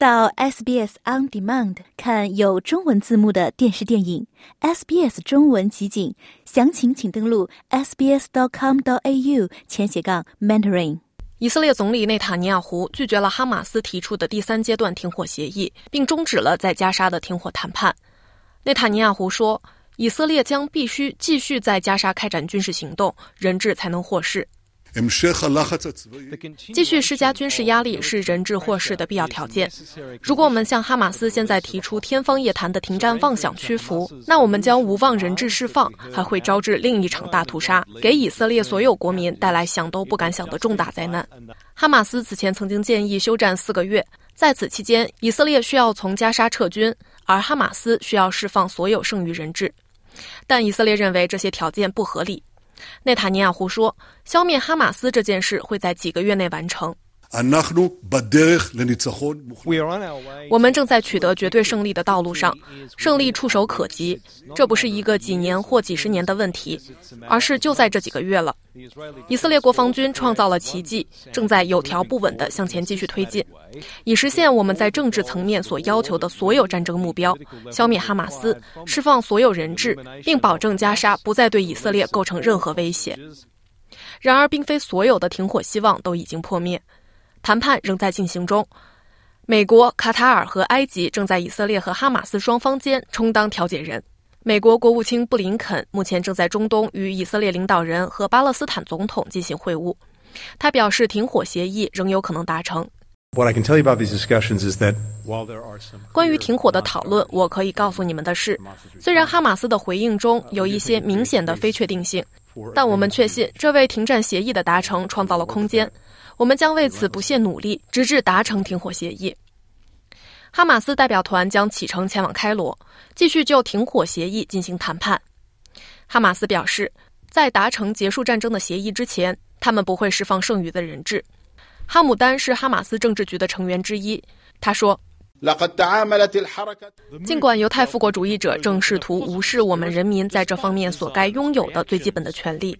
到 SBS On Demand 看有中文字幕的电视电影，SBS 中文集锦，详情请登录 sbs.com.au 前斜杠 mentoring。以色列总理内塔尼亚胡拒绝了哈马斯提出的第三阶段停火协议，并终止了在加沙的停火谈判。内塔尼亚胡说，以色列将必须继续在加沙开展军事行动，人质才能获释。继续施加军事压力是人质获释的必要条件。如果我们向哈马斯现在提出天方夜谭的停战妄想屈服，那我们将无望人质释放，还会招致另一场大屠杀，给以色列所有国民带来想都不敢想的重大灾难。哈马斯此前曾经建议休战四个月，在此期间，以色列需要从加沙撤军，而哈马斯需要释放所有剩余人质，但以色列认为这些条件不合理。内塔尼亚胡说，消灭哈马斯这件事会在几个月内完成。我们正在取得绝对胜利的道路上，胜利触手可及。这不是一个几年或几十年的问题，而是就在这几个月了。以色列国防军创造了奇迹，正在有条不紊地向前继续推进，以实现我们在政治层面所要求的所有战争目标：消灭哈马斯，释放所有人质，并保证加沙不再对以色列构成任何威胁。然而，并非所有的停火希望都已经破灭。谈判仍在进行中，美国、卡塔尔和埃及正在以色列和哈马斯双方间充当调解人。美国国务卿布林肯目前正在中东与以色列领导人和巴勒斯坦总统进行会晤。他表示，停火协议仍有可能达成。关于停火的讨论，我可以告诉你们的是，虽然哈马斯的回应中有一些明显的非确定性，但我们确信这为停战协议的达成创造了空间。我们将为此不懈努力，直至达成停火协议。哈马斯代表团将启程前往开罗，继续就停火协议进行谈判。哈马斯表示，在达成结束战争的协议之前，他们不会释放剩余的人质。哈姆丹是哈马斯政治局的成员之一，他说。尽管犹太复国主义者正试图无视我们人民在这方面所该拥有的最基本的权利，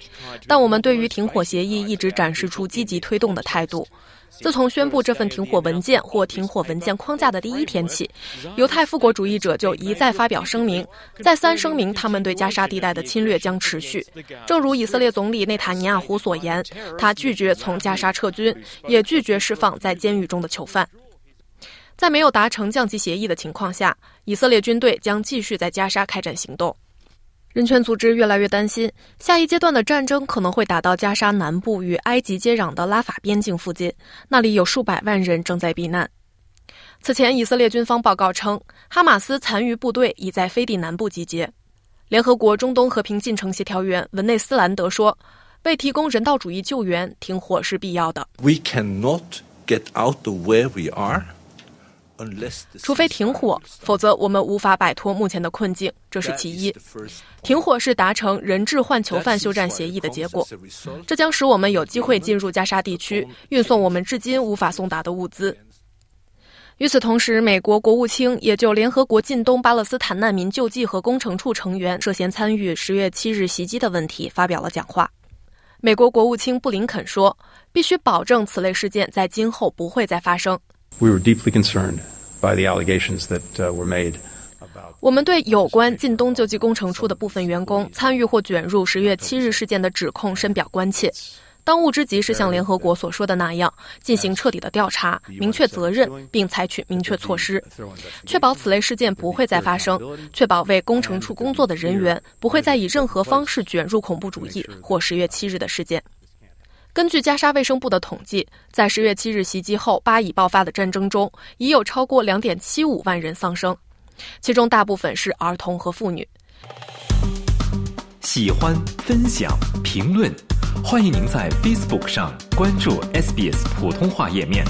但我们对于停火协议一直展示出积极推动的态度。自从宣布这份停火文件或停火文件框架的第一天起，犹太复国主义者就一再发表声明，再三声明他们对加沙地带的侵略将持续。正如以色列总理内塔尼亚胡所言，他拒绝从加沙撤军，也拒绝释放在监狱中的囚犯。在没有达成降级协议的情况下，以色列军队将继续在加沙开展行动。人权组织越来越担心，下一阶段的战争可能会打到加沙南部与埃及接壤的拉法边境附近，那里有数百万人正在避难。此前，以色列军方报告称，哈马斯残余部队已在飞地南部集结。联合国中东和平进程协调员文内斯兰德说：“为提供人道主义救援，停火是必要的。” We cannot get out of where we are. 除非停火，否则我们无法摆脱目前的困境。这是其一。停火是达成人质换囚犯休战协议的结果，这将使我们有机会进入加沙地区，运送我们至今无法送达的物资。与此同时，美国国务卿也就联合国近东巴勒斯坦难民救济和工程处成员涉嫌参与十月七日袭击的问题发表了讲话。美国国务卿布林肯说：“必须保证此类事件在今后不会再发生。” We were deeply concerned by the allegations that were made. 我们对有关近东救济工程处的部分员工参与或卷入十月七日事件的指控深表关切。当务之急是像联合国所说的那样，进行彻底的调查，明确责任，并采取明确措施，确保此类事件不会再发生，确保为工程处工作的人员不会再以任何方式卷入恐怖主义或十月七日的事件。根据加沙卫生部的统计，在十月七日袭击后巴以爆发的战争中，已有超过两点七五万人丧生，其中大部分是儿童和妇女。喜欢、分享、评论，欢迎您在 Facebook 上关注 SBS 普通话页面。